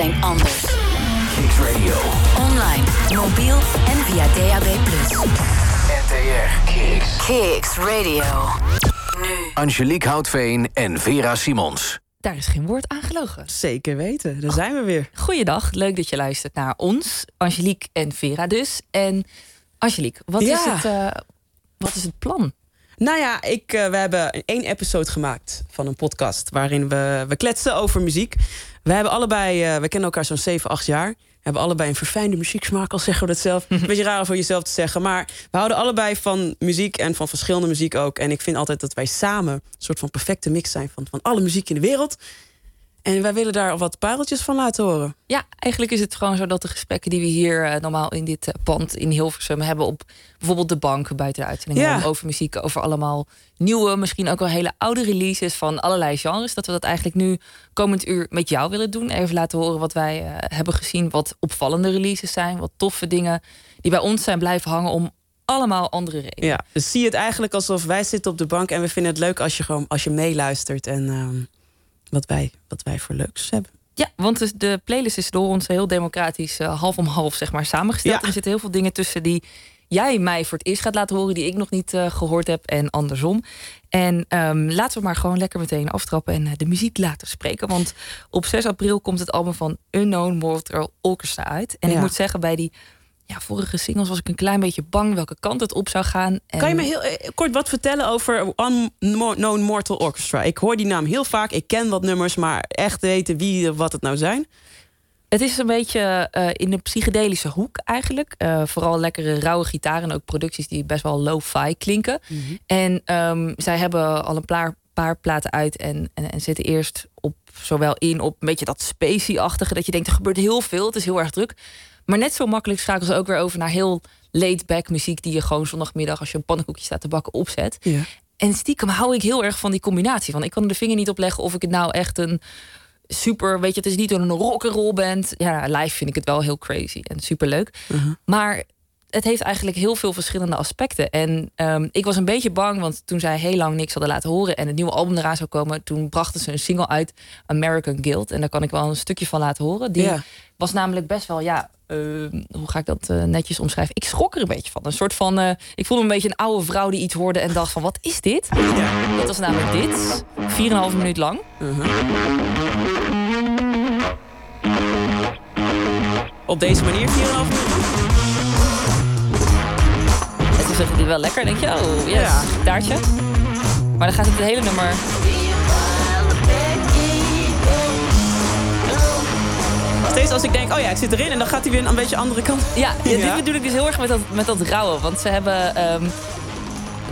zijn anders. Kicks Radio. Online, mobiel en via DAB+. NTR Kicks. Kicks Radio. Angelique Houtveen en Vera Simons. Daar is geen woord aan gelogen. Zeker weten, daar zijn we weer. Goeiedag, leuk dat je luistert naar ons, Angelique en Vera dus. En Angelique, wat, Ja. is, het, eh, wat is het plan? Nou ja, ik, eh, we hebben één episode gemaakt van een podcast... waarin we, we kletsen over muziek. We hebben allebei, eh, we kennen elkaar zo'n 7, 8 jaar... We hebben allebei een verfijnde muzieksmaak, al zeggen we dat zelf. Een beetje raar voor jezelf te zeggen. Maar we houden allebei van muziek en van verschillende muziek ook. En ik vind altijd dat wij samen een soort van perfecte mix zijn... van, van alle muziek in de wereld. En wij willen daar wat pareltjes van laten horen. Ja, eigenlijk is het gewoon zo dat de gesprekken die we hier eh, normaal in dit eh, pand in Hilversum hebben op bijvoorbeeld de bank buiten de uitzending Ja. over muziek, over allemaal nieuwe, misschien ook wel hele oude releases van allerlei genres, dat we dat eigenlijk nu komend uur met jou willen doen. Even laten horen wat wij eh, hebben gezien, wat opvallende releases zijn, wat toffe dingen die bij ons zijn blijven hangen om allemaal andere redenen. Ja, dus zie het eigenlijk alsof wij zitten op de bank... en we vinden het leuk als je, gewoon, als je meeluistert... en ehm, wat, wij, wat wij voor leuks hebben. Ja, want dus de playlist is door ons heel democratisch eh, half om half zeg maar samengesteld. Ja. En er zitten heel veel dingen tussen die jij mij voor het eerst gaat laten horen... die ik nog niet eh, gehoord heb en andersom. En ehm, laten we maar gewoon lekker meteen aftrappen en eh, de muziek laten spreken. Want op 6 april komt het album van Unknown Mortal Orchestra uit. En ik moet zeggen, bij die ja, vorige singles was ik een klein beetje bang... welke kant het op zou gaan. En Kan je me heel eh, kort wat vertellen over Unknown Mortal Orchestra? Ik hoor die naam heel vaak, ik ken wat nummers... maar echt weten wie wat het nou zijn? Het is een beetje eh, in de psychedelische hoek eigenlijk. Eh, vooral lekkere rauwe gitaren en ook producties die best wel lo-fi klinken. En ehm, zij hebben al een paar, paar platen uit en, en, en zitten eerst op zowel in op een beetje dat spacey-achtige... dat je denkt er gebeurt heel veel, het is heel erg druk. Maar net zo makkelijk schakelen ze ook weer over naar heel laid-back muziek... die je gewoon zondagmiddag als je een pannenkoekje staat te bakken opzet. Ja. En stiekem hou ik heel erg van die combinatie. Van ik kan er de vinger niet op leggen of ik het nou echt een super, weet je, het is niet een rock'n'roll band. Ja, live vind ik het wel heel crazy en super leuk. Maar het heeft eigenlijk heel veel verschillende aspecten. En ehm, ik was een beetje bang, want toen zij heel lang niks hadden laten horen en het nieuwe album eraan zou komen, toen brachten ze een single uit, American Guild. En daar kan ik wel een stukje van laten horen. Die was namelijk best wel, ja, hoe ga ik dat eh, netjes omschrijven? Ik schrok er een beetje van. Een soort van, eh, ik voelde me een beetje een oude vrouw die iets hoorde en dacht van, wat is dit? Dat was namelijk dit, 4,5 minuut lang. Op deze manier 4,5 minuten? En toen zegt hij wel lekker. Denk je, oh, yes, Ja. gitaartje. Maar dan gaat het hele nummer... Steeds als ik denk, oh ja, ik zit erin... en dan gaat hij weer een beetje andere kant. Ja, ja, dit bedoel ik dus heel erg met dat, met dat rauwe. Want ze hebben... ehm,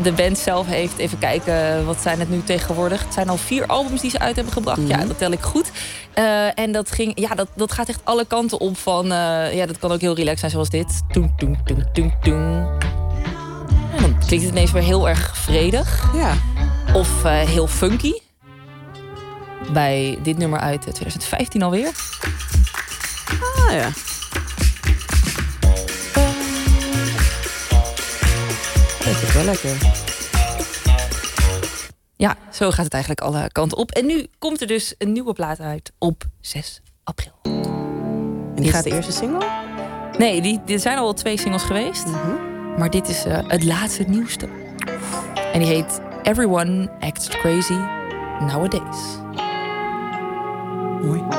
de band zelf heeft, even kijken, wat zijn het nu tegenwoordig? Het zijn al vier albums die ze uit hebben gebracht. Ja, dat tel ik goed. Eh, en dat, ging, ja, dat, dat gaat echt alle kanten op van... eh, ja, dat kan ook heel relaxed zijn zoals dit. Toen, toen, toen, toen, toen. En dan klinkt het ineens weer heel erg vredig. Ja. Of eh, heel funky. Bij dit nummer uit eh, 2015 alweer. Ah ja. Dat is wel lekker. Ja, zo gaat het eigenlijk alle kanten op. En nu komt er dus een nieuwe plaat uit op 6 april. En die Is gaat de eerste single? Nee, die, er zijn al twee singles geweest. Maar dit is eh, het laatste het nieuwste. En die heet Everyone Acts Crazy Nowadays. Mooi.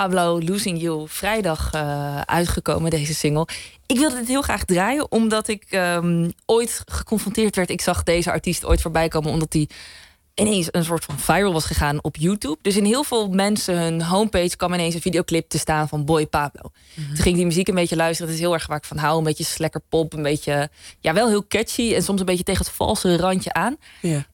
Pablo Losing You, vrijdag uh, uitgekomen, deze single. Ik wilde dit heel graag draaien, omdat ik um, ooit geconfronteerd werd. Ik zag deze artiest ooit voorbij komen, omdat hij ineens een soort van viral was gegaan op YouTube. Dus in heel veel mensen hun homepage kwam ineens een videoclip te staan van Boy Pablo. Mhm. Toen ging ik die muziek een beetje luisteren. Het is heel erg waar ik van hou. Een beetje slekker pop, een beetje, ja, wel heel catchy en soms een beetje tegen het valse randje aan.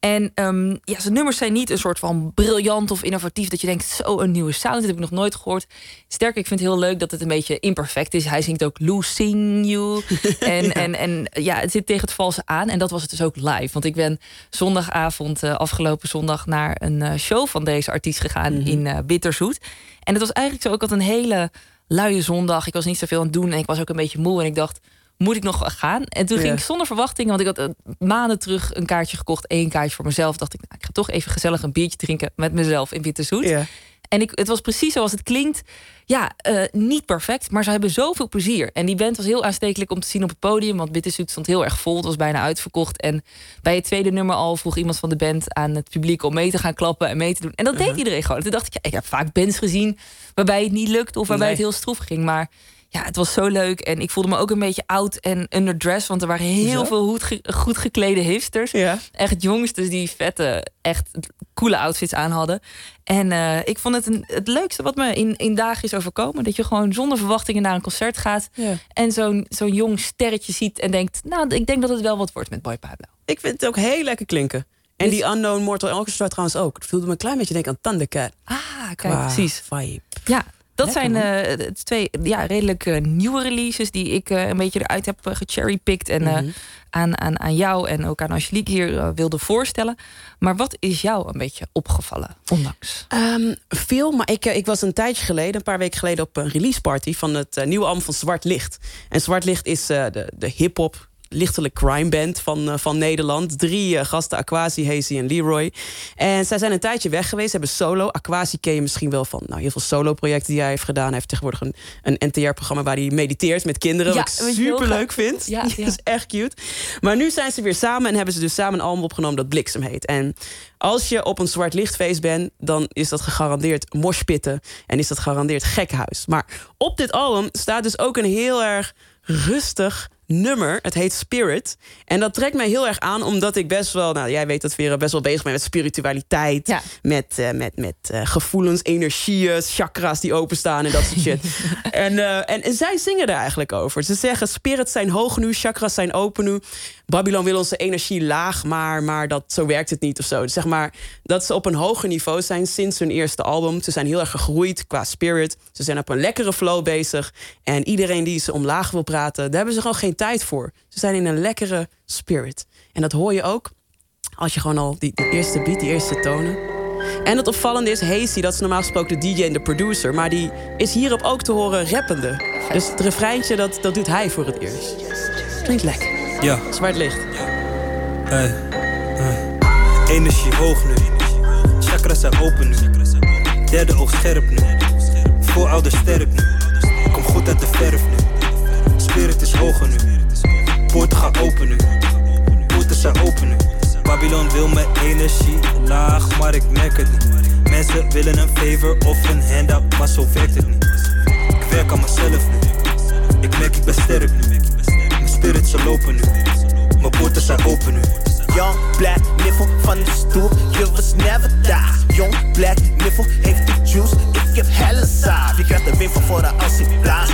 En um, ja, zijn nummers zijn niet een soort van briljant of innovatief dat je denkt, zo een nieuwe sound, dat heb ik nog nooit gehoord. Sterker, ik vind het heel leuk dat het een beetje imperfect is. Hij zingt ook Losing You. en, ja. en, en ja, het zit tegen het valse aan. En dat was het dus ook live. Want ik ben zondagavond uh, afgelopen zondag naar een eh, show van deze artiest gegaan mhm. in uh, Bitterzoet. En het was eigenlijk zo ook al een hele luie zondag. Ik was niet zoveel aan het doen en ik was ook een beetje moe. En ik dacht, moet ik nog gaan? En toen ging ik zonder verwachting, want ik had uh, maanden terug een kaartje gekocht, één kaartje voor mezelf. Dacht ik, nou, ik ga toch even gezellig een biertje drinken met mezelf in Bitterzoet. Ja. En ik, het was precies zoals het klinkt. Ja, uh, niet perfect, maar ze hebben zoveel plezier. En die band was heel aanstekelijk om te zien op het podium. Want Bitterzoet stond heel erg vol. Het was bijna uitverkocht. En bij het tweede nummer al vroeg iemand van de band aan het publiek... om mee te gaan klappen en mee te doen. En dat uh -huh. deed iedereen gewoon. Toen dacht ik, ja, ik heb vaak bands gezien... waarbij het niet lukt of waarbij nee. het heel stroef ging. Maar ja, het was zo leuk. En ik voelde me ook een beetje oud en underdressed. Want er waren heel veel goed, ge goed geklede hipsters. Ja. Echt jongsters die vette, echt coole outfits aan hadden. En uh, ik vond het een, het leukste wat me in, in dagen is overkomen. Dat je gewoon zonder verwachtingen naar een concert gaat. Ja. En zo'n zo'n jong sterretje ziet en denkt... nou, ik denk dat het wel wat wordt met Boy Pablo. Ik vind het ook heel lekker klinken. En dus... die Unknown Mortal Orchestra trouwens ook. Het voelde me een klein beetje denken aan Thundercat. Ah, kijk, precies. Vibe. Ja, dat Lekker, zijn uh, twee ja, redelijk uh, nieuwe releases die ik uh, een beetje eruit heb gecherrypicked en mm -hmm. aan, aan, aan jou en ook aan Angelique hier wilde voorstellen. Maar wat is jou een beetje opgevallen, ondanks? Um, veel, maar ik, ik was een tijdje geleden, een paar weken geleden, op een release party van het nieuwe album van Zwart Licht. En Zwart Licht is de, de hip-hop lichtelijk crime band van, uh, van Nederland. Drie uh, gasten, Aquasi, Hazy en Leroy. En zij zijn een tijdje weg geweest, hebben solo. Aquasi ken je misschien wel van nou, heel veel solo-projecten die hij heeft gedaan. Hij heeft tegenwoordig een, een NTR-programma waar hij mediteert met kinderen. Ja, wat ik super leuk vind. Ja, ja. Dat is echt cute. Maar nu zijn ze weer samen en hebben ze dus samen een album opgenomen dat Bliksem heet. En als je op een zwart lichtfeest bent, dan is dat gegarandeerd moshpitten. En is dat gegarandeerd gekhuis. Maar op dit album staat dus ook een heel erg rustig nummer. Het heet Spirit. En dat trekt mij heel erg aan, omdat ik best wel... Nou, jij weet dat Vera best wel bezig ben met spiritualiteit. Ja. Met, uh, met, met uh, gevoelens, energieën, chakras die openstaan en dat soort shit. en, uh, en, en, zij zingen er eigenlijk over. Ze zeggen, spirits zijn hoog nu, chakras zijn open nu. Babylon wil onze energie laag, maar, maar dat, zo werkt het niet of zo. Dus zeg maar dat ze op een hoger niveau zijn sinds hun eerste album. Ze zijn heel erg gegroeid qua spirit. Ze zijn op een lekkere flow bezig. En iedereen die ze omlaag wil praten, daar hebben ze gewoon geen tijd voor. Ze zijn in een lekkere spirit. En dat hoor je ook als je gewoon al die, die eerste beat, die eerste tonen. En het opvallende is, Hazy, dat is normaal gesproken de DJ en de producer... maar die is hierop ook te horen rappende. Dus het refreintje, dat, dat doet hij voor het eerst. Klinkt lekker. Ja. Zwart licht. Hey. Uh. Energie hoog nu. Chakras zijn open nu. Derde oog scherp nu. Voorouders sterk nu. Kom goed uit de verf nu. Spirit is hoger nu. Poorten gaan open nu. Poorten zijn open nu. Babylon wil mijn energie laag, maar ik merk het niet. Mensen willen een favor of een handout, maar zo werkt het niet. Ik werk aan mezelf nu. Ik merk ik ben nu. Mijn spirit ze lopen nu. Mijn poorten zijn open nu. Young black niffel van de stoep, je was never daar. Young black niffel heeft de juice, ik heb helle saaf. Je krijgt de wind van voren als ik blaas.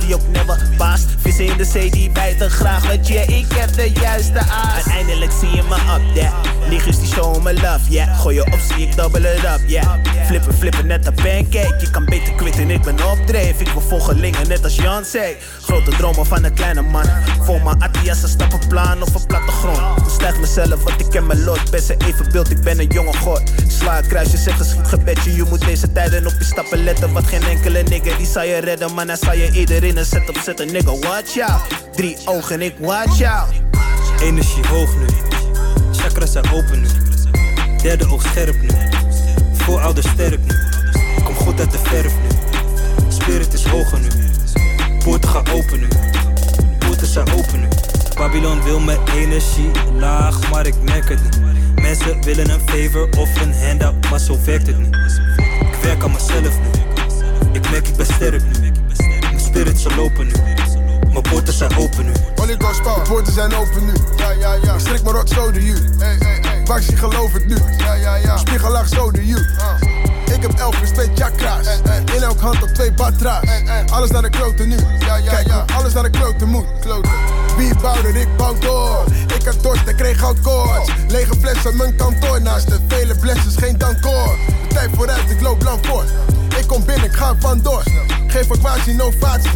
Die ook never baast. Vissen in de zee die bijten graag, want je, ik heb de juiste aas. Uiteindelijk zie je me up there. Niggas die love. Gooi je op, zie ik double it up, yeah. Flippen, flippen net een pancake. Je kan beter quitten, ik ben op dreef. Ik wil volgelingen, net als Jan zei. Grote dromen van een kleine man. Voor mijn Attias een stappenplan of een plattegrond. Stijg mezelf, want ik ken mijn lot. Best even beeld, ik ben een jonge god. Sla een kruisje, zeg een schietgebedje. Je moet deze tijden op je stappen letten. Wat geen enkele nigger die zal je redden. Maar dan zal je iedereen een set op zetten. Nigga, watch out. Drie ogen, ik watch out. Energie hoog nu. Chakras zijn open nu. Derde oog scherp nu. Voorouders sterk nu. Kom goed uit de verf nu. Spirit is hoger nu. Poorten gaan open nu. Poorten zijn open nu. Babylon wil mijn energie laag, maar ik merk het niet. Mensen willen een favor of een handout, maar zo werkt het niet. Ik werk aan mezelf nu. sterk nu. Mijn spirits ze lopen nu. Mijn poorten zijn open nu. Holy de poorten zijn open nu. Ja, ja, ja. Ik strik mijn rot zo you. Hey, hey, hey. Baxi geloof het nu. Ja, ja, ja. Zo de you. Ik heb elf plus twee chakra's. In elk hand op twee batra's. Alles naar de kloten nu. Ja, ja, Kijk, ja. alles naar de kloten moet. Wie bouwde, ik bouw door. Ik had dorst, ik kreeg goudkoorts. Lege flessen, mijn kantoor. Naast de vele blessings, geen dankkoor. De tijd vooruit, ik loop lang voort. Ik kom binnen, ik ga vandoor. Geen vakantie, novatie.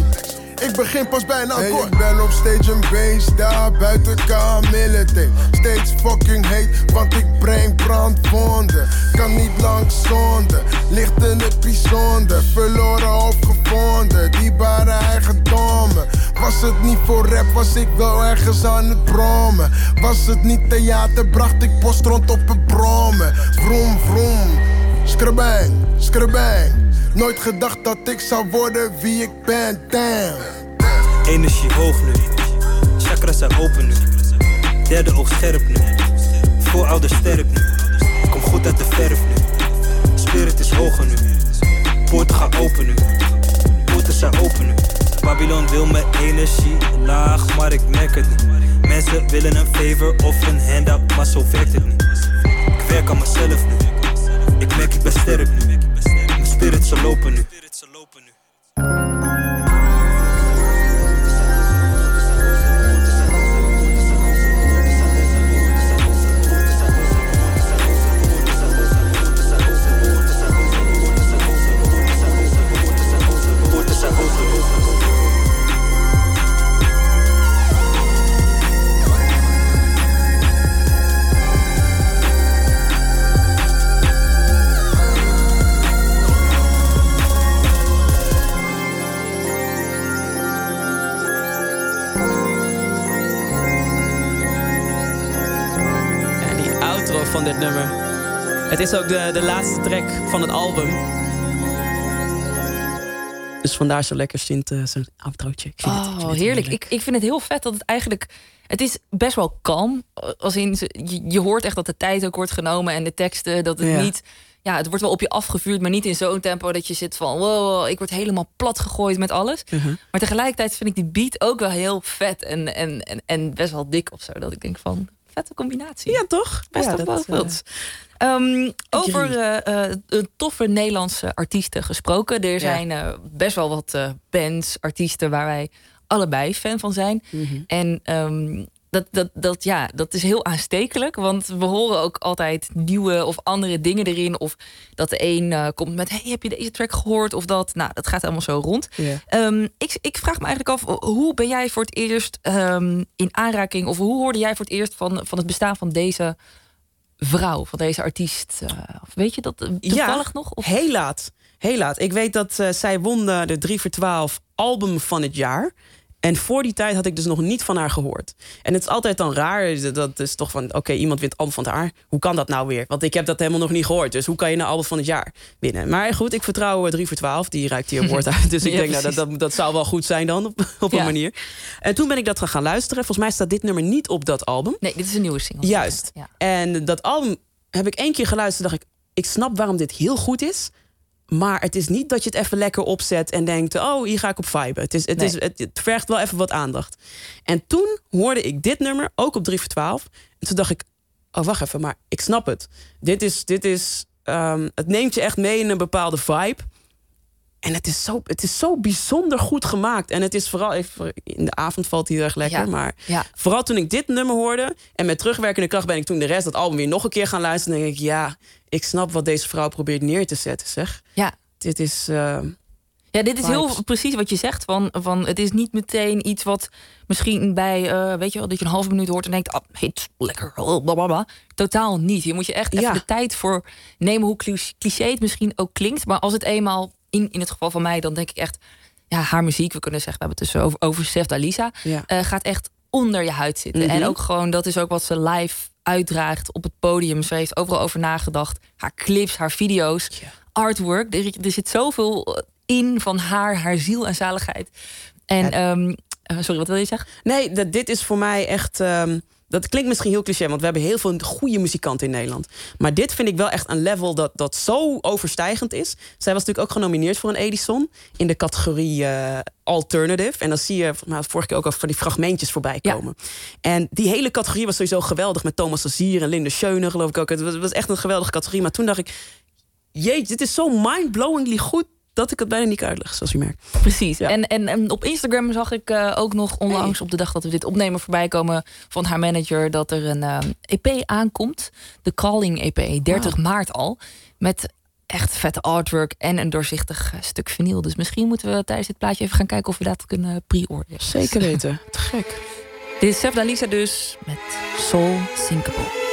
Ik begin pas bij een akkoord. Hey, ik ben op stage een beest, daar buiten kamillete. Steeds fucking heet, want ik breng brandwonden. Kan niet lang zonder, lichtende bijzonder. Verloren of gevonden, dierbare eigendommen. Was het niet voor rap, was ik wel ergens aan het brommen. Was het niet theater, bracht ik post rond op een brommen. Vroom, vroom, skrabang, skrabang. Nooit gedacht dat ik zou worden wie ik ben, damn. Energie hoog nu. Chakras zijn open nu. Derde oog scherp nu. Voorouder sterk nu. Kom goed uit de verf nu. Spirit is hoger nu. Poorten gaan open nu. Poorten zijn open nu. Babylon wil mijn energie laag, maar ik merk het niet. Mensen willen een favor of een handout, maar zo werkt het niet. Ik werk aan mezelf nu. Ik merk ik ben sterk nu. Mijn spirit ze lopen. Het is ook de, de laatste track van het album. Dus vandaar zo lekker Sint, eh, zo'n outrootje. Ik vind het- ik vind Oh, het heerlijk. Ik, ik vind het heel vet dat het eigenlijk... Het is best wel kalm. Als in, je, je hoort echt dat de tijd ook wordt genomen en de teksten. Dat het Ja. niet... Ja, het wordt wel op je afgevuurd, maar niet in zo'n tempo dat je zit van... Wow, ik word helemaal plat gegooid met alles. Mhm. Maar tegelijkertijd vind ik die beat ook wel heel vet en, en, en, en best wel dik of zo. Dat ik denk van, vette combinatie. Ja, toch? Best ja, wel dat, wel eh. Ehm, over de toffe Nederlandse artiesten gesproken. Er zijn eh, best wel wat bands, artiesten waar wij allebei fan van zijn. Mhm. En ehm, dat, dat, dat, ja, dat is heel aanstekelijk. Want we horen ook altijd nieuwe of andere dingen erin. Of dat de een komt met: hey, heb je deze track gehoord? Of dat. Nou, dat gaat allemaal zo rond. Ehm, ik, ik vraag me eigenlijk af, hoe ben jij voor het eerst in aanraking, of hoe hoorde jij voor het eerst van, van het bestaan van deze vrouw, van deze artiest? Eh, of weet je dat eh, toevallig nog? Of? Heel laat. Heel laat. Ik weet dat eh, zij won de 3 voor 12 album van het jaar. En voor die tijd had ik dus nog niet van haar gehoord. En het is altijd dan raar. Dat is toch van, oké, iemand wint album van het jaar. Hoe kan dat nou weer? Want ik heb dat helemaal nog niet gehoord. Dus hoe kan je nou album van het jaar winnen? Maar goed, ik vertrouw eh, 3 voor 12. Die reikt hier woord uit. Dus ik Ja, denk, nou, dat, dat, dat zou wel goed zijn dan, op, op Ja. een manier. En toen ben ik dat gaan luisteren. Volgens mij staat dit nummer niet op dat album. Nee, dit is een nieuwe single. Juist. Ja. En dat album heb ik één keer geluisterd. dacht ik, ik snap waarom dit heel goed is. Maar het is niet dat je het even lekker opzet en denkt: oh, hier ga ik op viben. Het, is, het, Nee. is, het, het vergt wel even wat aandacht. En toen hoorde ik dit nummer, ook op 3 voor 12. En toen dacht ik: oh, wacht even, maar ik snap het. Dit is, dit is, ehm, het neemt je echt mee in een bepaalde vibe. En het is, zo, het is zo bijzonder goed gemaakt. En het is vooral even in de avond valt hij heel erg lekker. Ja. Maar Ja. vooral toen ik dit nummer hoorde. En met terugwerkende kracht ben ik toen de rest dat album weer nog een keer gaan luisteren. En denk ik, ja, ik snap wat deze vrouw probeert neer te zetten, zeg. Ja. Dit is. eh, Ja, dit is heel precies wat je zegt. Van, van, het is niet meteen iets wat misschien bij, eh, weet je wel, dat je een halve minuut hoort en denkt, ah, hit, lekker, blablabla. Totaal niet. Je moet je echt even Ja. de tijd voor nemen, hoe cli- cliché het misschien ook klinkt. Maar als het eenmaal, in, in het geval van mij, dan denk ik echt, ja, haar muziek, we kunnen zeggen, we hebben het dus over, over Ja. eh, gaat echt onder je huid zitten. Mhm. En ook gewoon, dat is ook wat ze live uitdraagt op het podium. Ze heeft overal over nagedacht. Haar clips, haar video's, artwork. Er, er zit zoveel in van haar, haar ziel en zaligheid. En, ehm, eh, sorry, wat wil je zeggen? Nee, dat, dit is voor mij echt. ehm, Dat klinkt misschien heel cliché, want we hebben heel veel goede muzikanten in Nederland. Maar dit vind ik wel echt een level dat, dat zo overstijgend is. Zij was natuurlijk ook genomineerd voor een Edison in de categorie uh, Alternative. En dan zie je, nou, vorige keer ook al van die fragmentjes voorbij komen. En die hele categorie was sowieso geweldig met Thomas Azier en Linde Schöne, geloof ik ook. Het was, het was echt een geweldige categorie. Maar toen dacht ik, jeetje, dit is zo mind-blowingly goed dat ik het bijna niet uitleg, zoals u merkt. Precies. En, en, en, op Instagram zag ik uh, ook nog onlangs op de dag dat we dit opnemen voorbij komen van haar manager dat er een uh, EP aankomt. De Calling EP, 30 wow. maart al. Met echt vette artwork en een doorzichtig stuk vinyl. Dus misschien moeten we tijdens dit plaatje even gaan kijken of we dat kunnen pre-orderen. Zeker weten. Te gek. Dit is Sef Lisa dus met Soul Syncable.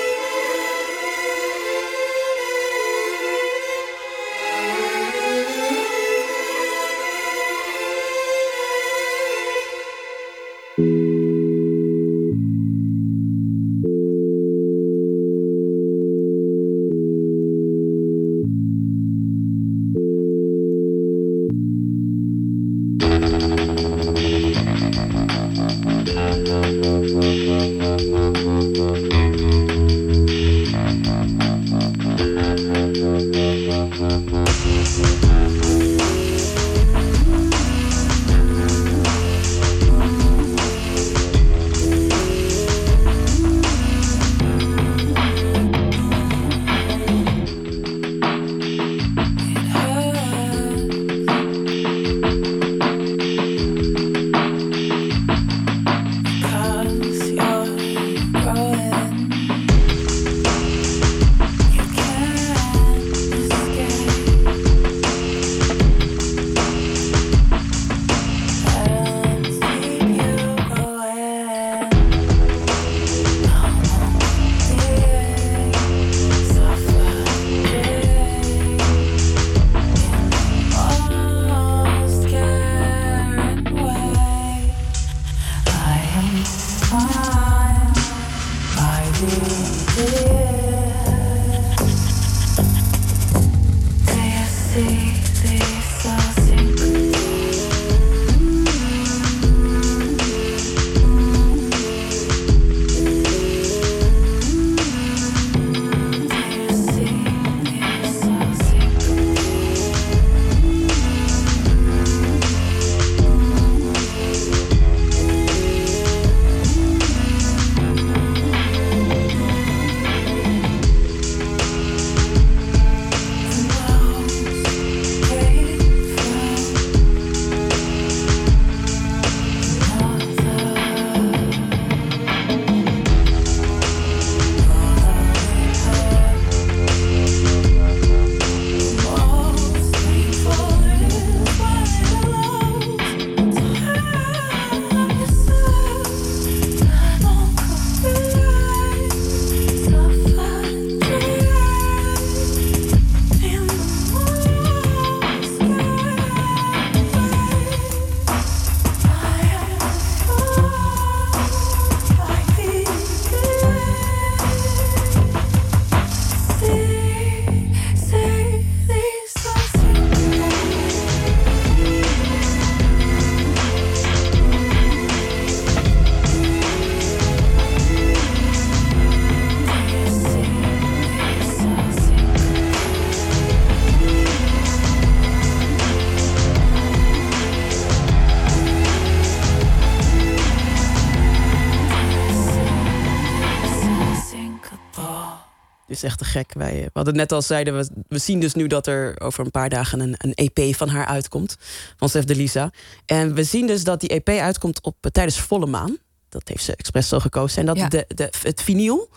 Is echt te gek. Wij we hadden net al zeiden, we, we zien dus nu dat er over een paar dagen een, een EP van haar uitkomt. Van Stef de Lisa. En we zien dus dat die EP uitkomt op, tijdens volle maan. Dat heeft ze expres zo gekozen. En dat Ja. de, de, het vinyl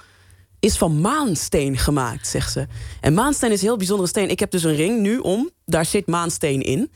is van maansteen gemaakt, zegt ze. En maansteen is een heel bijzondere steen. Ik heb dus een ring nu om, daar zit maansteen in.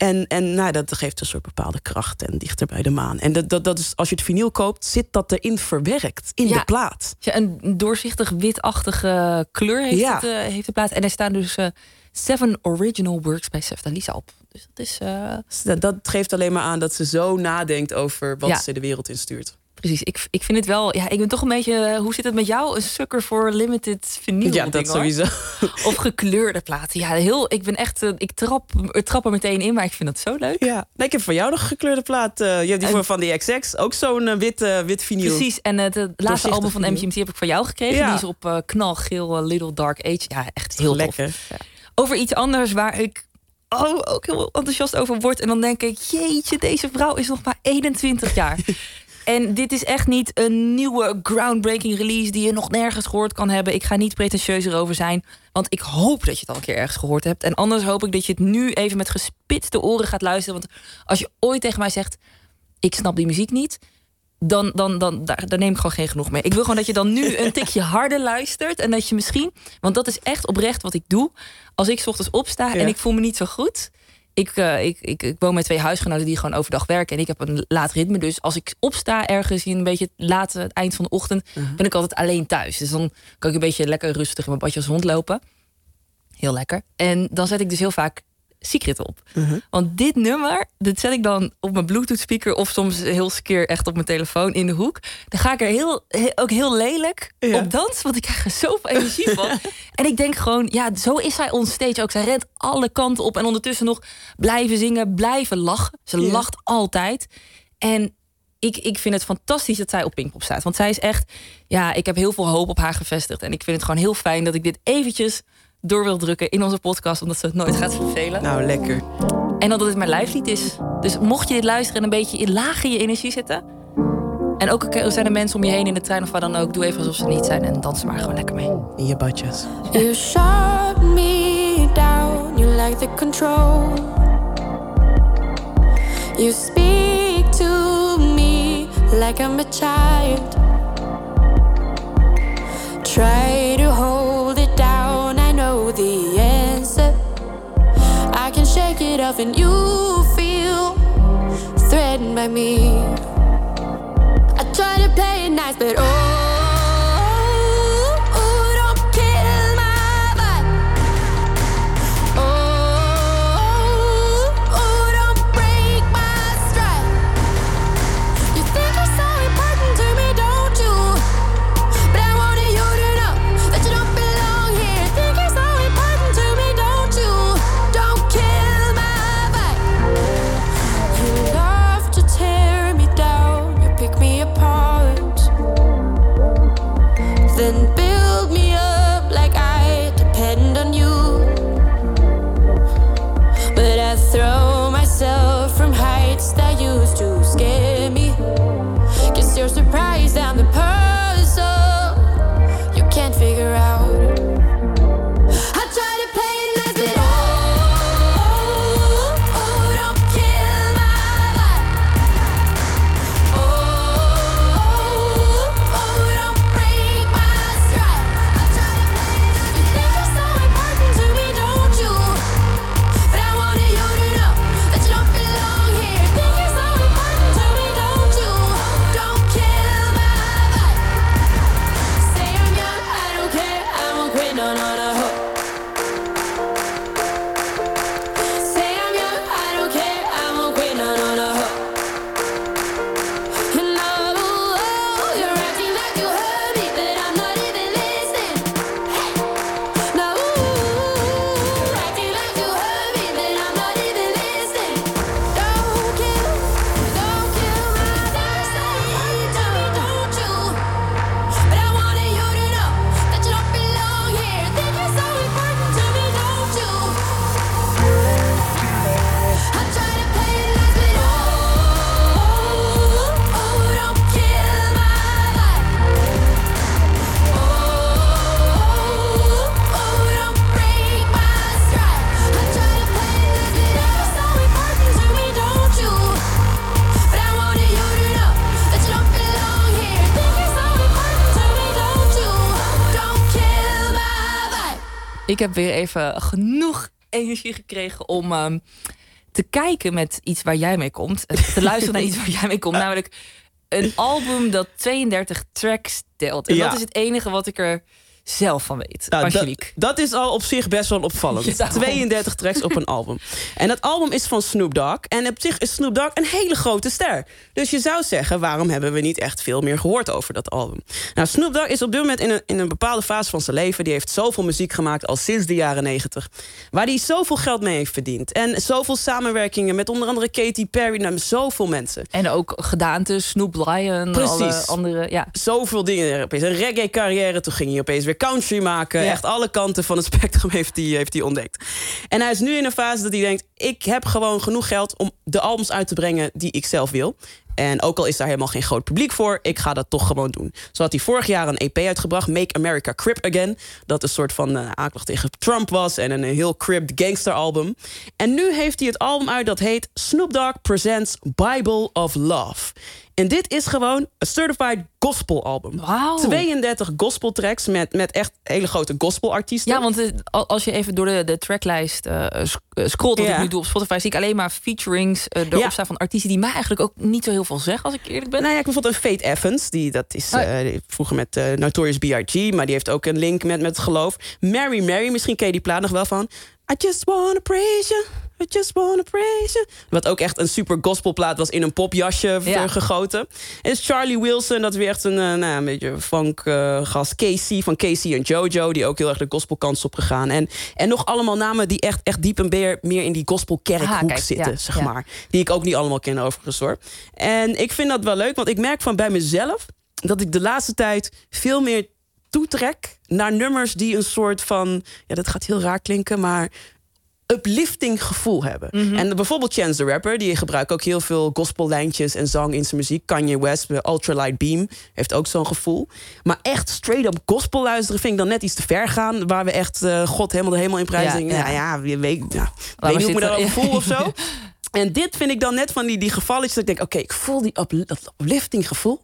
En, en nou, dat geeft een soort bepaalde kracht en dichter bij de maan. En dat, dat, dat is, als je het vinyl koopt, zit dat erin verwerkt in Ja. de plaat. Ja, een doorzichtig witachtige kleur heeft, Ja. het, eh, heeft de plaat. En er staan dus eh, seven original works bij Sefta Lisa op. Dus dat is... eh, Dus dat, dat geeft alleen maar aan dat ze zo nadenkt over wat Ja. ze de wereld instuurt. Precies, ik, ik vind het wel. Ja, ik ben toch een beetje. eh, Hoe zit het met jou? Een sukker voor limited vinyl. Ja, dat ding, sowieso. Of gekleurde platen. Ja, heel. Ik ben echt. eh, Ik trap, ik trap er meteen in, maar ik vind dat zo leuk. Ja, nee, ik heb voor jou nog gekleurde plaat. eh, je hebt die voor van die XX, ook zo'n eh, wit, eh, wit vinyl. Precies. En het, laatste album van. MGMT heb ik van jou gekregen. Ja. Die is op knalgeel Little Dark Age. Ja, echt heel tof. Lekker. Over iets anders waar ik oh, ook heel enthousiast over word. En dan denk ik, jeetje, deze vrouw is nog maar 21 jaar. En dit is echt niet een nieuwe groundbreaking release die je nog nergens gehoord kan hebben. Ik ga niet pretentieus erover zijn, want ik hoop dat je het al een keer ergens gehoord hebt. En anders hoop ik dat je het nu even met gespitste oren gaat luisteren. Want als je ooit tegen mij zegt, ik snap die muziek niet, dan, dan, dan daar, daar neem ik gewoon geen genoeg mee. Ik wil gewoon dat je dan nu een tikje harder luistert. En dat je misschien, want dat is echt oprecht wat ik doe. Als ik 's ochtends opsta Ja. en ik voel me niet zo goed. Ik, eh, ik, ik, ik woon met twee huisgenoten die gewoon overdag werken. En ik heb een laat ritme. Dus als ik opsta ergens in een beetje het late het eind van de ochtend, ben ik altijd alleen thuis. Dus dan kan ik een beetje lekker rustig in mijn badje als hond lopen. Heel lekker. En dan zet ik dus heel vaak Secret op. Want dit nummer, dit zet ik dan op mijn Bluetooth speaker of soms heel keer echt op mijn telefoon in de hoek. Dan ga ik er heel, he- ook heel lelijk Ja. op dansen, want ik krijg er zoveel energie van. En ik denk gewoon, ja, zo is zij onstage ook. Zij rent alle kanten op en ondertussen nog blijven zingen, blijven lachen. Ze Ja. lacht altijd. En ik, ik vind het fantastisch dat zij op Pinkpop staat. Want zij is echt, ja, ik heb heel veel hoop op haar gevestigd. En ik vind het gewoon heel fijn dat ik dit eventjes door wil drukken in onze podcast, omdat ze het nooit gaat vervelen. Nou, lekker. En dat het mijn lijflied is. Dus mocht je dit luisteren en een beetje in laag in je energie zitten. En ook er zijn er mensen om je heen in de trein of waar dan ook. Doe even alsof ze niet zijn en dans er maar gewoon lekker mee. In je badjas. You shut me down, you like the control. You speak to me like I'm a child. Try to hold the answer. I can shake it off, and you feel threatened by me. I try to play it nice, but oh, heb weer even genoeg energie gekregen om ehm, te kijken met iets waar jij mee komt. Eh, Te luisteren naar iets waar jij mee komt. Namelijk een album dat 32 tracks telt. En Ja. dat is het enige wat ik er zelf van weet. Nou, dat, is al op zich best wel opvallend. Ja, daarom. 32 tracks op een album. En dat album is van Snoop Dogg. En op zich is Snoop Dogg een hele grote ster. Dus je zou zeggen, waarom hebben we niet echt veel meer gehoord over dat album? Nou, Snoop Dogg is op dit moment in een, in een bepaalde fase van zijn leven. Die heeft zoveel muziek gemaakt al sinds de jaren 90. Waar hij zoveel geld mee heeft verdiend. En zoveel samenwerkingen met onder andere Katy Perry. Nou, zoveel mensen. En ook gedaantes, Snoop Lion, Precies. alle andere... Ja. zoveel dingen. Opeens een reggae-carrière. Toen ging hij opeens weer country maken. Ja. Echt alle kanten van het spectrum heeft hij, heeft hij ontdekt. En hij is nu in een fase dat hij denkt... ik heb gewoon genoeg geld om de albums uit te brengen die ik zelf wil. En ook al is daar helemaal geen groot publiek voor... ik ga dat toch gewoon doen. Zo had hij vorig jaar een EP uitgebracht... Make America Crip Again. Dat een soort van eh, aanklacht tegen Trump was... en een heel cribbed gangster album. En nu heeft hij het album uit dat heet... Snoop Dogg Presents Bible of Love. En dit is gewoon een certified gospel album. Wauw. 32 gospel tracks met, met echt hele grote gospelartiesten. Ja, want al- als je even door de, de tracklijst eh, sc- eh, scrolt, wat Ja. ik nu doe op Spotify, zie ik alleen maar featurings eh erop Ja. staan van artiesten die mij eigenlijk ook niet zo heel veel zeggen, als ik eerlijk ben. Nou ja, ik bijvoorbeeld een Fate Evans. Die, dat is Oh. eh, vroeger met eh, Notorious B.I.G. Maar die heeft ook een link met, met het geloof. Mary Mary, misschien ken je die plaat nog wel van. I just wanna praise you. I just wanna praise you. Wat ook echt een super gospelplaat was in een popjasje Ja. gegoten. En is Charlie Wilson, dat is weer echt een, eh, nou, een beetje funk eh, gast. Casey van Casey en Jojo, die ook heel erg de gospelkant is opgegaan. En, en nog allemaal namen die echt, echt diep en meer, meer in die gospelkerkhoek Ah, kijk, zitten, ja, zeg ja. maar. Die ik ook niet allemaal ken overigens hoor. En ik vind dat wel leuk, want ik merk van bij mezelf... dat ik de laatste tijd veel meer toetrek naar nummers die een soort van... ja, dat gaat heel raar klinken, maar uplifting gevoel hebben. Mhm. En bijvoorbeeld Chance the Rapper, die gebruikt ook heel veel gospellijntjes en zang in zijn muziek. Kanye West, bij Ultralight Beam, heeft ook zo'n gevoel. Maar echt straight up gospel luisteren vind ik dan net iets te ver gaan. Waar we echt eh, God helemaal de hemel in prijzen. Ja, Ja, ja. ja, je weet, ja, weet niet hoe ik me daarover voel of zo. En dit vind ik dan net van die, die gevalletjes dat ik denk... oké, ik voel die up, dat uplifting gevoel.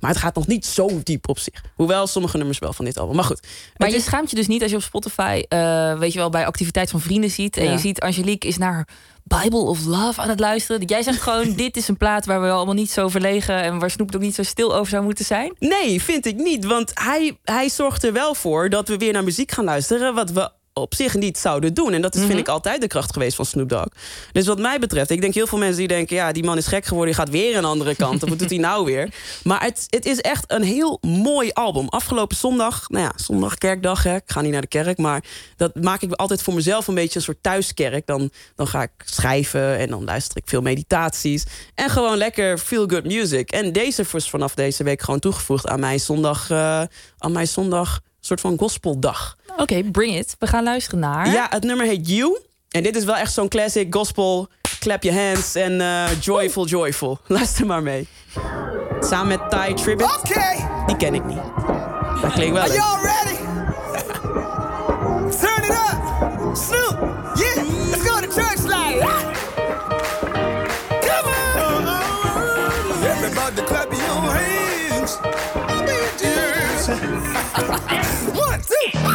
Maar het gaat nog niet zo diep op zich. Hoewel sommige nummers wel van dit album. Maar goed. Maar je is- schaamt je dus niet als je op Spotify, eh, weet je wel, bij activiteit van vrienden ziet. En Ja. je ziet Angelique is naar Bible of Love aan het luisteren. Jij zegt gewoon, dit is een plaat waar we allemaal niet zo verlegen en waar Snoep ook niet zo stil over zou moeten zijn. Nee, vind ik niet. Want hij, hij zorgt er wel voor dat we weer naar muziek gaan luisteren... wat we op zich niet zouden doen. En dat is, vind ik altijd de kracht geweest van Snoop Dogg. Dus wat mij betreft, ik denk heel veel mensen die denken... ja, die man is gek geworden, die gaat weer een andere kant. Of wat doet hij nou weer? Maar het, het is echt een heel mooi album. Afgelopen zondag, nou ja, zondag kerkdag, hè. ik ga niet naar de kerk... maar dat maak ik altijd voor mezelf een beetje een soort thuiskerk. Dan, dan ga ik schrijven en dan luister ik veel meditaties. En gewoon lekker feel-good music. En deze was vanaf deze week gewoon toegevoegd aan mijn zondag... eh, aan mijn zondag soort van gospeldag. Oké, bring it. We gaan luisteren naar... Ja, het nummer heet You. En dit is wel echt zo'n classic gospel. Clap your hands en eh, joyful, joyful. Luister maar mee. Samen met Ty Tribbett. Okay, Die ken ik niet. Dat klinkt wel are One, two.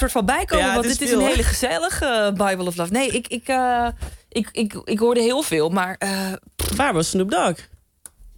Soort van bijkomen, Ja, want dit is een hele gezellige eh, Bible of Love. Nee, ik, ik, eh, ik, ik, ik hoorde heel veel, maar eh, Waar was Snoop Dogg?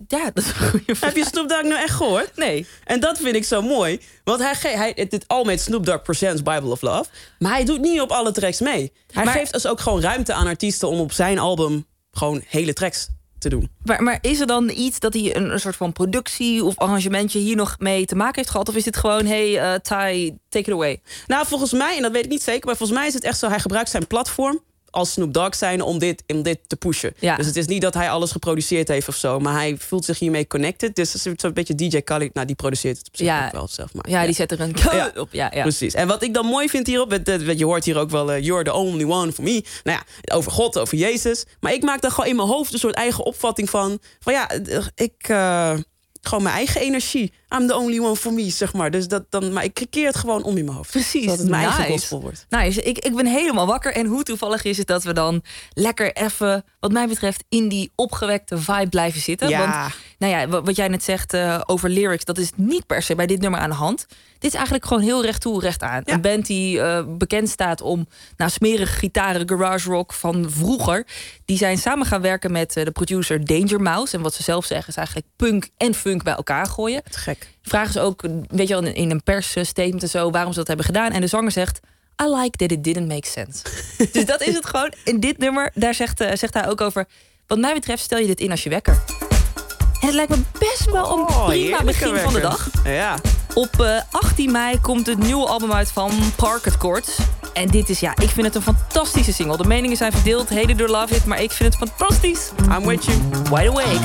ja, dat is een goede vraag. Heb je Snoop Dogg nou echt gehoord? Nee. En dat vind ik zo mooi. Want hij, ge- hij dit al met Snoop Dogg Presents Bible of Love. Maar hij doet niet op alle tracks mee. Hij Maar- geeft dus ook gewoon ruimte aan artiesten om op zijn album gewoon hele tracks te doen. Maar, maar is er dan iets dat hij een, een soort van productie of arrangementje hier nog mee te maken heeft gehad? Of is dit gewoon, hey Ty, take it away? Nou, volgens mij, en dat weet ik niet zeker, maar volgens mij is het echt zo: hij gebruikt zijn platform als Snoop Dogg zijn om dit, om dit te pushen. Ja. Dus het is niet dat hij alles geproduceerd heeft of zo, maar hij voelt zich hiermee connected. Dus het is zo'n beetje DJ Khaled, nou die produceert het op zich Ja. ook wel zelf. Maar, Ja, die zet er een Ja. op. Ja, ja. Precies. En wat ik dan mooi vind hierop, het- je hoort hier ook wel, eh, you're the only one for me. Nou ja, over God, over Jezus. Maar ik maak daar gewoon in mijn hoofd een soort eigen opvatting van. Van ja, eh, ik, eh, gewoon mijn eigen energie. I'm the only one for me, zeg maar. Dus dat dan, maar ik creëer het gewoon om in mijn hoofd. Precies. Zodat het mijn eigen nice. gospel wordt. Nice. Ik, ik ben helemaal wakker. En hoe toevallig is het dat we dan lekker even, wat mij betreft, in die opgewekte vibe blijven zitten. Ja. Want, nou ja, wa- wat jij net zegt eh, over lyrics, dat is niet per se bij dit nummer aan de hand. Dit is eigenlijk gewoon heel recht toe, recht aan. Ja. Een band die eh, bekend staat om nou, smerige gitaren, garage rock van vroeger. Die zijn samen gaan werken met eh, de producer Danger Mouse. En wat ze zelf zeggen is eigenlijk punk en funk bij elkaar gooien. Te gek. Vragen ze ook, weet je wel, in een persstatement en zo, waarom ze dat hebben gedaan. En de zanger zegt, I like that it didn't make sense. dus dat is het gewoon. In dit nummer, daar zegt, eh, zegt hij ook over, wat mij betreft stel je dit in als je wekker. En het lijkt me best wel een Oh, prima begin van de dag. Ja. Op eh, 18 mei komt het nieuwe album uit van Parket Courts. En dit is, ja, ik vind het een fantastische single. De meningen zijn verdeeld, heden door Love It, maar ik vind het fantastisch. I'm with you. Wide awake.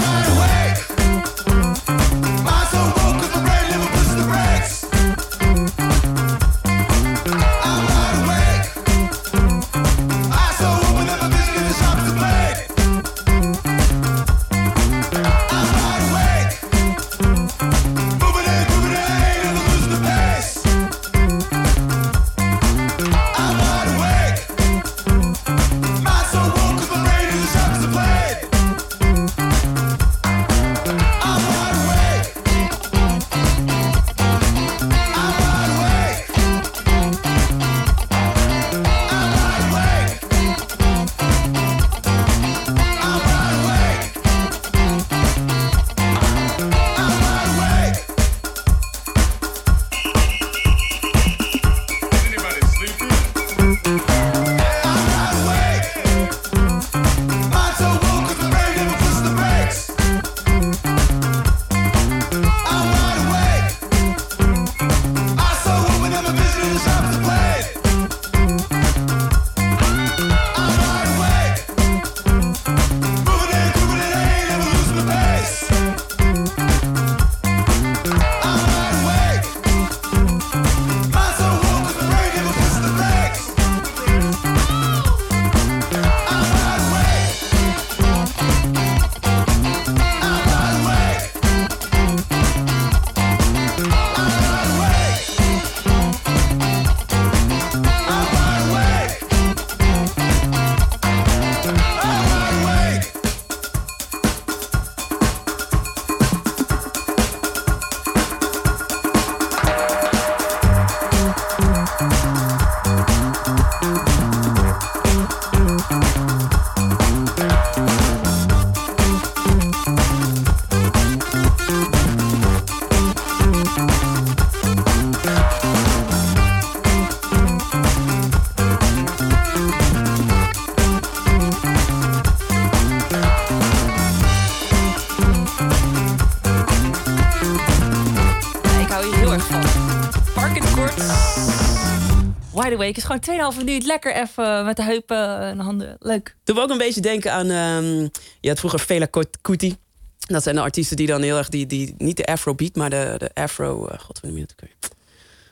Wide Awake is gewoon 2,5 minuut. Lekker even met de heupen en de handen. Leuk. Doe we ook een beetje denken aan. ehm, je had vroeger Fela Kot- Kuti. Dat zijn de artiesten die dan heel erg. Die, die, niet de Afrobeat, maar de, de Afro. eh, God, noem je dat?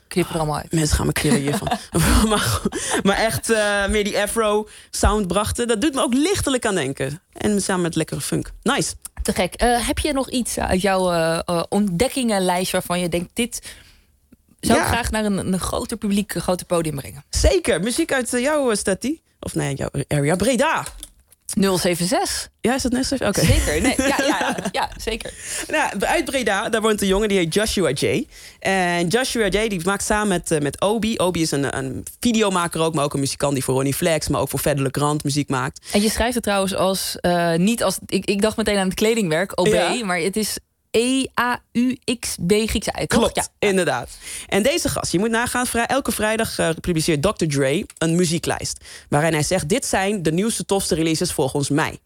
Knip er allemaal uit. Mensen gaan me killen hiervan. maar, maar echt eh, meer die afro sound brachten. Dat doet me ook lichtelijk aan denken. En samen met lekkere funk. Nice. Te gek. Eh, heb je nog iets uit jouw eh, eh, ontdekkingenlijst waarvan je denkt... dit zou ik Ja. graag naar een, een groter publiek, een groter podium brengen? Zeker. Muziek uit eh, jouw uh, stati. Of nee, jouw area. Breda. 076. Ja, is dat net zo? Oké. Zeker. Nee, ja, ja, ja, ja, zeker. Nou, uit Breda, daar woont een jongen die heet Joshua J. En Joshua J die maakt samen met, eh, met Obi. Obi is een, een videomaker ook, maar ook een muzikant die voor Ronnie Flex, maar ook voor Verder Grant muziek maakt. En je schrijft het trouwens als, eh, niet als, ik, ik dacht meteen aan het kledingwerk, OB, Ja. maar het is E-A-U-X-B Griekse uit? Klopt, inderdaad. En deze gast, je moet nagaan, vrij, elke vrijdag eh, publiceert Dr. Dre een muzieklijst. Waarin hij zegt, dit zijn de nieuwste, tofste releases volgens mij.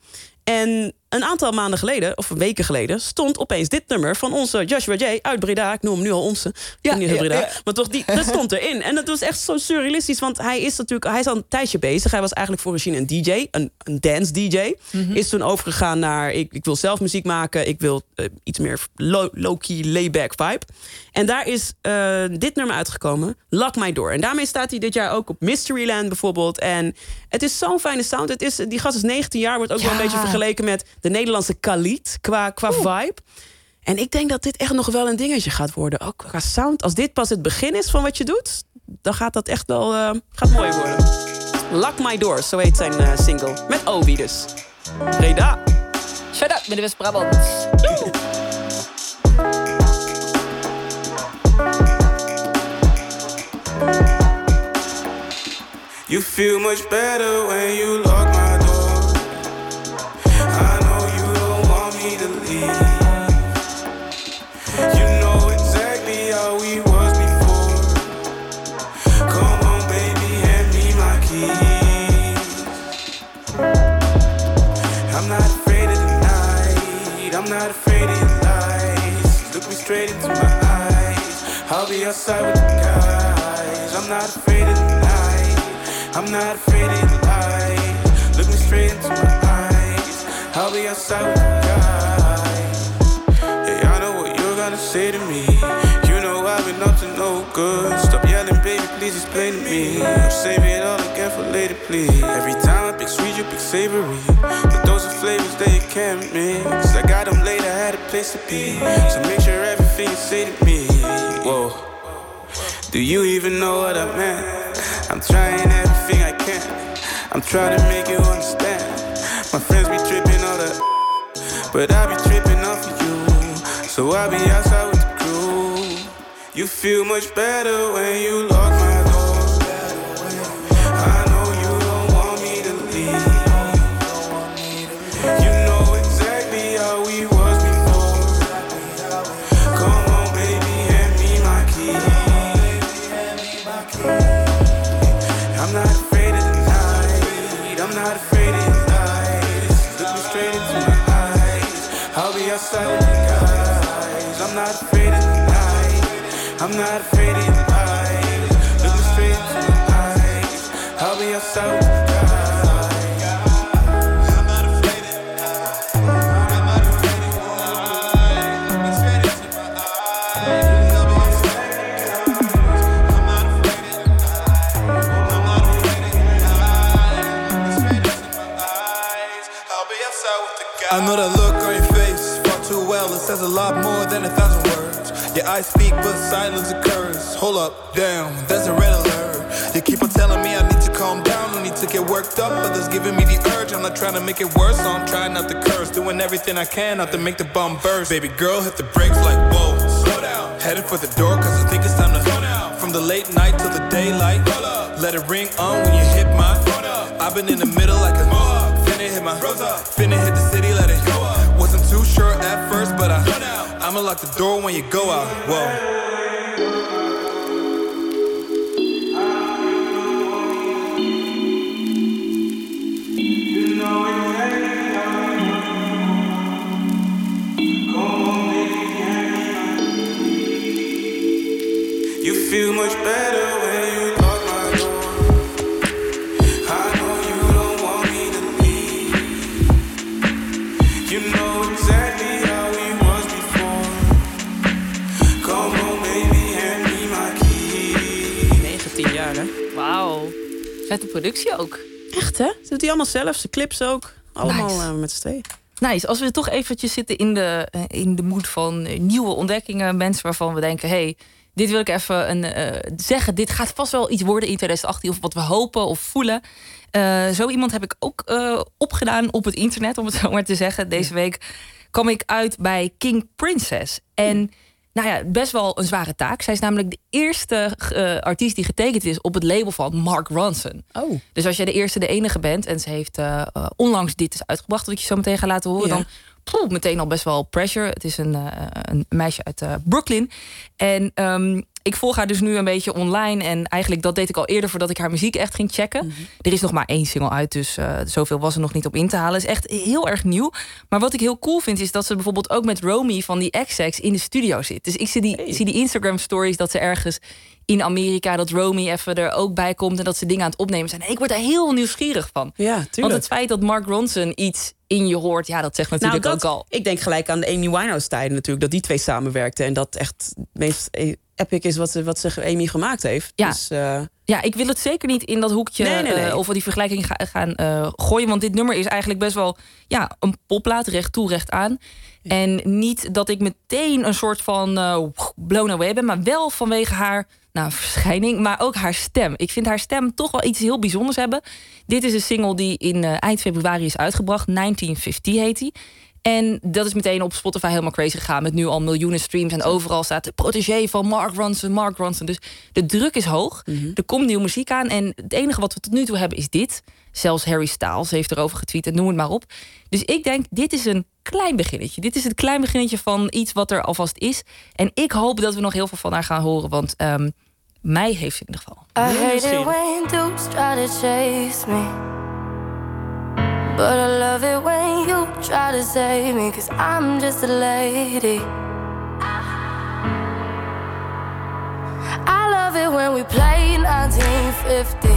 En een aantal maanden geleden, of weken geleden, stond opeens dit nummer van onze Joshua J. uit Breda. Ik noem hem nu al onze. Ja, niet ja, Breda. ja. Maar toch, die, dat stond erin. En dat was echt zo surrealistisch, want hij is natuurlijk, hij is al een tijdje bezig. Hij was eigenlijk voor een DJ, een, een dance DJ. Is toen overgegaan naar, ik, ik wil zelf muziek maken. Ik wil eh, iets meer low- low-key, layback vibe. En daar is eh, dit nummer uitgekomen, Lock My Door. En daarmee staat hij dit jaar ook op Mysteryland bijvoorbeeld. En het is zo'n fijne sound. Het is, die gast is 19 jaar, wordt ook wel een beetje vergeleken met de Nederlandse Khalid qua, qua vibe. En ik denk dat dit echt nog wel een dingetje gaat worden. Ook qua sound. Als dit pas het begin is van wat je doet, dan gaat dat echt wel eh, gaat mooi worden. Lock My Doors, zo heet zijn eh, single. Met Obi dus. Breda. Shut up, met de West-Brabant. You feel much better when you lock my I'll be outside with the guys. I'm not afraid of the night. I'm not afraid of your lies. Look me straight into my eyes. I'll be outside with the guys. Hey, I know what you're gonna say to me. You know I've been up to no good. Stop yelling, baby, please explain to me. I'm saving it all again for later, please. Every time I pick sweet, you pick savory. But those are flavors that you can't mix. I got them late, I had a place to be. So make sure everything you say to me. Whoa. Do you even know what I meant? I'm trying everything I can. I'm trying to make you understand. My friends be tripping all that, but I be tripping off of you. So I be outside with the crew. You feel much better when you lock your. Look me straight my eyes. I'll be the guys. I know that look on your face far too well. It says a lot more than a thousand words. Your I speak, but silence occurs. Hold up, damn, there's a red alert. You keep on telling me I need to calm down, no need to get worked up. but Others giving me the urge. I'm not trying to make it worse, so I'm trying not to curse. Doing everything I can not to make the bomb burst. Baby girl, hit the brakes like whoa. Slow down. Headed for the door, cause I think it's time to go down. From the late night till the daylight. Let it ring on when you hit my. Phone up. I've been in the middle like a. Finna hit my. Rosa. Finna hit the city, let it go out. Wasn't too sure at first, but I. I'ma lock the door when you go out. Whoa. You feel much better Vette productie ook. Echt, hè? Doet die allemaal zelf, ze clips ook. Allemaal Nice. eh, met z'n tweeën. Nice. Als we toch eventjes zitten in de, eh, in de moed van eh, nieuwe ontdekkingen. Mensen waarvan we denken, hey, dit wil ik even een, zeggen. Dit gaat vast wel iets worden in 2018. Of wat we hopen of voelen. Zo iemand heb ik ook opgedaan op het internet, om het zo maar te zeggen. Deze week kwam ik uit bij King Princess. En nou ja, best wel een zware taak. Zij is namelijk de eerste eh, artiest die getekend is op het label van Mark Ronson. Oh. Dus als jij de eerste, de enige bent en ze heeft eh, eh, onlangs dit is uitgebracht, wat ik je zo meteen ga laten horen, Ja. dan poeh, meteen al best wel pressure. Het is een, eh, een meisje uit eh, Brooklyn. En ehm, ik volg haar dus nu een beetje online. En eigenlijk dat deed ik al eerder voordat ik haar muziek echt ging checken. Er is nog maar één single uit, dus eh, zoveel was er nog niet op in te halen. is echt heel erg nieuw. Maar wat ik heel cool vind, is dat ze bijvoorbeeld ook met Romy van die XX in de studio zit. Dus ik zie die, zie die Instagram stories dat ze ergens in Amerika, dat Romy even er ook bij komt en dat ze dingen aan het opnemen zijn. En ik word daar heel nieuwsgierig van. Ja, Want tuurlijk. het feit dat Mark Ronson iets in je hoort, ja, dat zegt natuurlijk nou, dat, ook al. Ik denk gelijk aan de Amy Winehouse tijden natuurlijk. Dat die twee samenwerkten. En dat echt het meest e- epic is wat ze, wat ze Amy gemaakt heeft. Ja. Dus, eh, Ja, ik wil het zeker niet in dat hoekje Nee, nee, nee. eh, of we die vergelijking ga- gaan eh, gooien. Want dit nummer is eigenlijk best wel ja, een popplaat, recht toe, recht aan. En niet dat ik meteen een soort van eh blown away ben, maar wel vanwege haar nou, verschijning, maar ook haar stem. Ik vind haar stem toch wel iets heel bijzonders hebben. Dit is een single die in eh, eind februari is uitgebracht. 1950 heet die. En dat is meteen op Spotify helemaal crazy gegaan. Met nu al miljoenen streams. En overal staat de protégé van Mark Ronson, Mark Ronson. Dus de druk is hoog. Er komt nieuwe muziek aan. En het enige wat we tot nu toe hebben is dit. Zelfs Harry Styles heeft erover getweet. en Noem het maar op. Dus ik denk, dit is een klein beginnetje. Dit is het klein beginnetje van iets wat er alvast is. En ik hoop dat we nog heel veel van haar gaan horen. Want ehm, mij heeft ze in ieder geval. I hate it when dudes try to chase me. But I love it when you try to save me, cause I'm just a lady. I love it when we play 1950.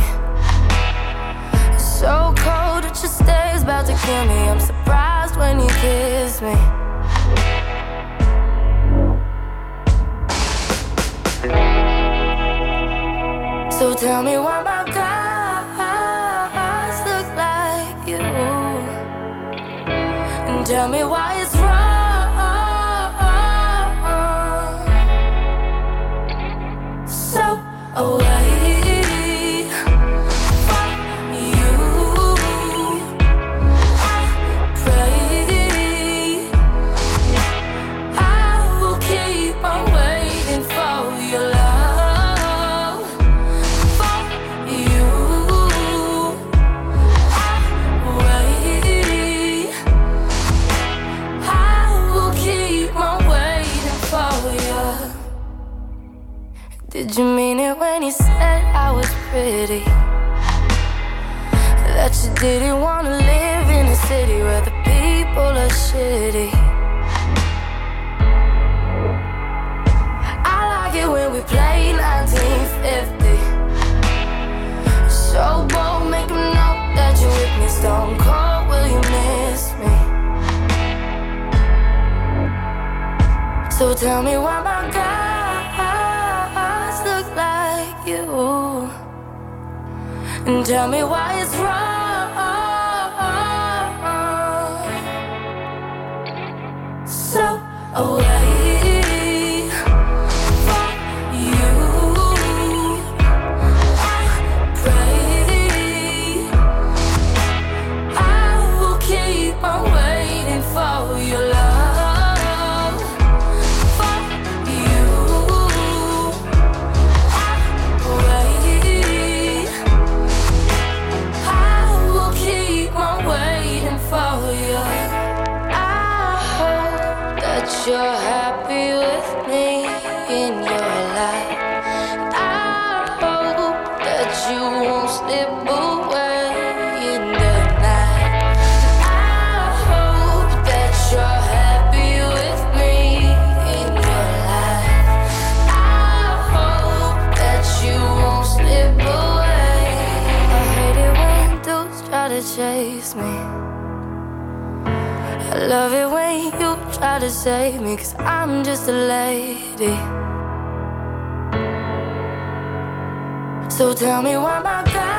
So cold it just stays about to kill me. I'm surprised when you kiss me. So tell me why my guys look like you. And tell me why it's didn't want to live in a city where the people are shitty. I like it when we play 1950. So bold, make 'em know that you're with me. Stone cold, will you miss me? So tell me why my guys look like you. And tell me why chase me. In the life. I hope that you won't slip away. I love it when you try to save me, cause I'm just a lady. So tell me why my guys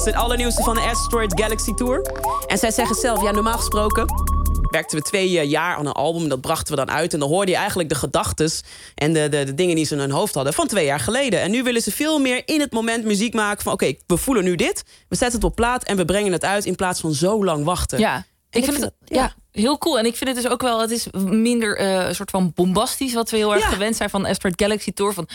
is het allernieuwste van de Asteroid Galaxy Tour. En zij zeggen zelf, ja, normaal gesproken werkten we twee eh, jaar aan een album. Dat brachten we dan uit. En dan hoorde je eigenlijk de gedachtes en de, de, de dingen die ze in hun hoofd hadden van twee jaar geleden. En nu willen ze veel meer in het moment muziek maken van... oké, we voelen nu dit, we zetten het op plaat en we brengen het uit... in plaats van zo lang wachten. Ja, ik vind het ja. heel cool. En ik vind het dus ook wel, het is minder eh, een soort van bombastisch, wat we heel erg Ja. gewend zijn van Asteroid Galaxy Tour. Van,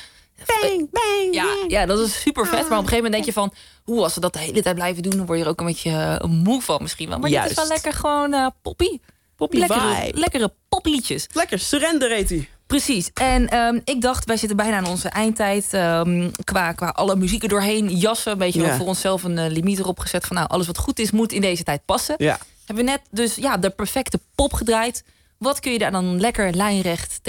Bang, bang, ja, bang. ja, dat is super vet. Maar op een gegeven moment denk je van, hoe als ze dat de hele tijd blijven doen, dan word je er ook een beetje eh, moe van misschien wel. Maar dit is wel lekker gewoon eh poppy. Poppy lekkere, vibe. lekkere popliedjes. Lekker, surrender heet hij. Precies. En ehm, ik dacht, wij zitten bijna aan onze eindtijd. ehm, qua, qua alle muzieken doorheen jassen. Een beetje Ja. voor onszelf een eh, limiet erop gezet. Van nou, alles wat goed is, moet in deze tijd passen. Ja. Hebben we net dus ja, de perfecte pop gedraaid. Wat kun je daar dan lekker lijnrecht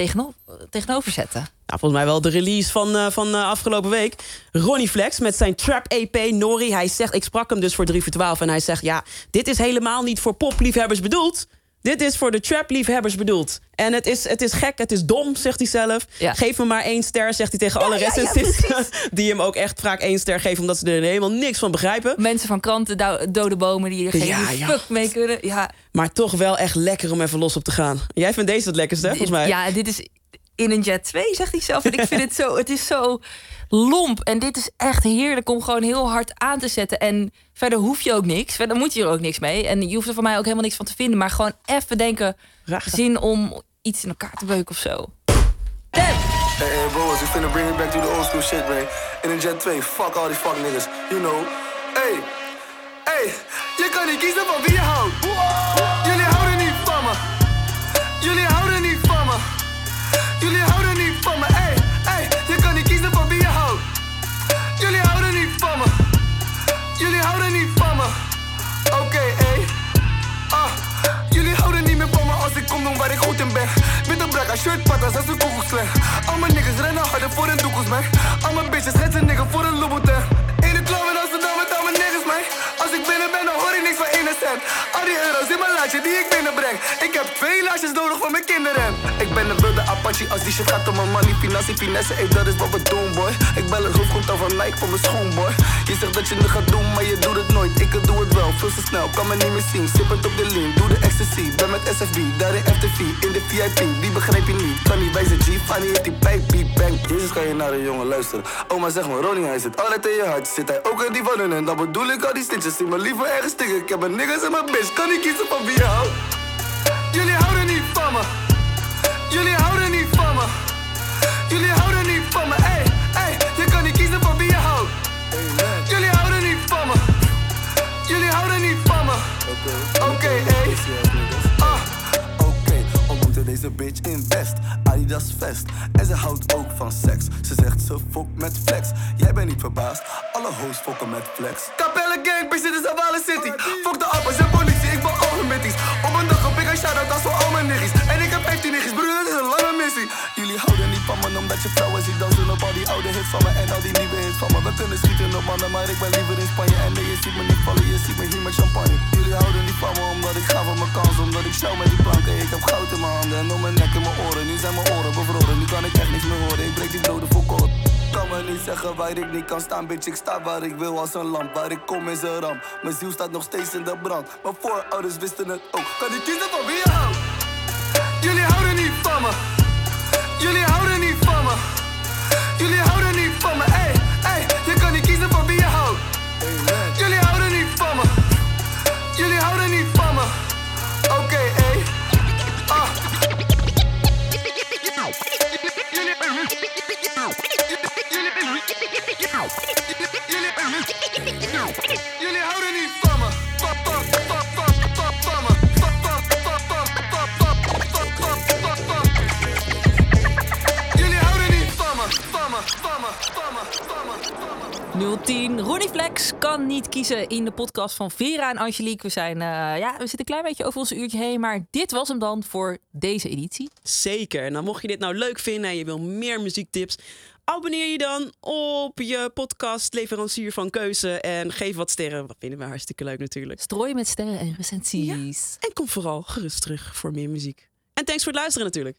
tegenover, zetten? Nou, volgens mij wel de release van, eh, van eh, afgelopen week. Ronnie Flex met zijn trap EP Nori. Hij zegt, ik sprak hem dus voor 3 voor 12 en hij zegt... ja, dit is helemaal niet voor popliefhebbers bedoeld. Dit is voor de trap-liefhebbers bedoeld. En het is, het is gek, het is dom, zegt hij zelf. Ja. Geef me maar één ster, zegt hij tegen alle ja, ja, die hem ook echt vaak één ster geven... omdat ze er helemaal niks van begrijpen. Mensen van kranten, dode bomen die er geen Ja, ja. fuck mee kunnen. Ja, Maar toch wel echt lekker om even los op te gaan. Jij vindt deze het lekkerste, hè, volgens mij? Ja, dit is in een Jet 2, zegt hij zelf. En ik vind het zo, het is zo lomp. En dit is echt heerlijk om gewoon heel hard aan te zetten. En verder hoef je ook niks. Verder moet je er ook niks mee. En je hoeft er van mij ook helemaal niks van te vinden. Maar gewoon even denken, zin om iets in elkaar te beuken of zo. Hey, hey, boys, we finna bring it back to the old school shit, man. In een Jet 2, fuck all die fuck niggas, you know. Hey, hey, je kan niet kiezen van wie je houdt. Jullie Een brak, shirt, patas als een koekoekslang. Al mijn niggas rennen harder voor een toekomst, man. Al mijn bitches schetsen nigga voor een Louboutin. In de club in Amsterdam met al mijn niggas, man. Als ik binnen ben, dan hoor ik niks van innocent. Die euro's in mijn laadje die ik binnenbreng. Ik heb twee laadjes nodig voor mijn kinderen. Ik ben een wilde Apache als die shit gaat om mijn money. Financiën, finesse, dat is wat we doen, boy. Ik bel het hoofdgrond van Nike voor mijn schoonboy. Je zegt dat je het gaat doen, maar je doet het nooit. Ik doe het wel, veel te snel, kan me niet meer zien. Sip het op de lean, doe de ecstasy. Ben met SFB, daar in FTV, in de VIP. Die begrijp je niet, kan niet bij zijn G. Fanny heeft die pijp, beat, bang. Jezus kan je naar een jongen luisteren. Oma zeg maar, Ronnie, hij zit altijd in je hart. Zit hij ook in die van hun en dan bedoel ik al die stitches. Zie me liever ergens stikken. Ik heb een niggas en mijn bitch, kan niet kiezen van wie je houdt. Jullie houden niet van me. Jullie houden niet van me. Jullie houden niet van me. Ey, ey, je kan niet kiezen van wie je houdt. Jullie houden niet van me. Jullie houden niet van me. Oké, ey. Ah. Oké, ontmoette deze bitch in West. Adidas Vest. En ze houdt ook van seks. Ze zegt ze fok met flex. Jij bent niet verbaasd. Alle hoes fokken met flex. Capelle gang, bitch, dit is Avale City. Fok de appels Op een dag op ik een shout-out als voor al mijn niggies. En ik heb 15 niggies, broer, dat is een lange missie. Jullie houden niet van me omdat je vrouwen ziet dansen op al die oude hits van me en al die nieuwe hits van me. We kunnen schieten op mannen, maar ik ben liever in Spanje. En nee, je ziet me niet vallen, je ziet me hier met champagne. Jullie houden niet van me omdat ik ga voor mijn kans, omdat ik sjouw met die planken. Ik heb goud in mijn handen en om mijn nek en mijn oren. Nu zijn mijn oren bevroren, nu kan ik echt niks meer horen. Ik breek die doden voor kort. Kan me niet zeggen waar ik niet kan staan, bitch. Ik sta waar ik wil als een lamp. Waar ik kom is een ramp. Mijn ziel staat nog steeds in de brand. Mijn voorouders wisten het ook. Kan ik kiezen van wie je? Jullie houden niet van me. Jullie houden niet Jullie houden niet van me. Jullie houden niet van me. Van me, van me, van me, van me, van me. 010. Ronnie Flex kan niet kiezen in de podcast van Vera en Angelique. We, zijn, eh, ja, we zitten een klein beetje over ons uurtje heen. Maar dit was hem dan voor deze editie. Zeker. En dan mocht je dit nou leuk vinden en je wil meer muziektips, abonneer je dan op je podcastleverancier van keuze en geef wat sterren. Dat vinden we hartstikke leuk natuurlijk. Strooi met sterren en recensies. En kom vooral gerust terug voor meer muziek. En thanks voor het luisteren natuurlijk.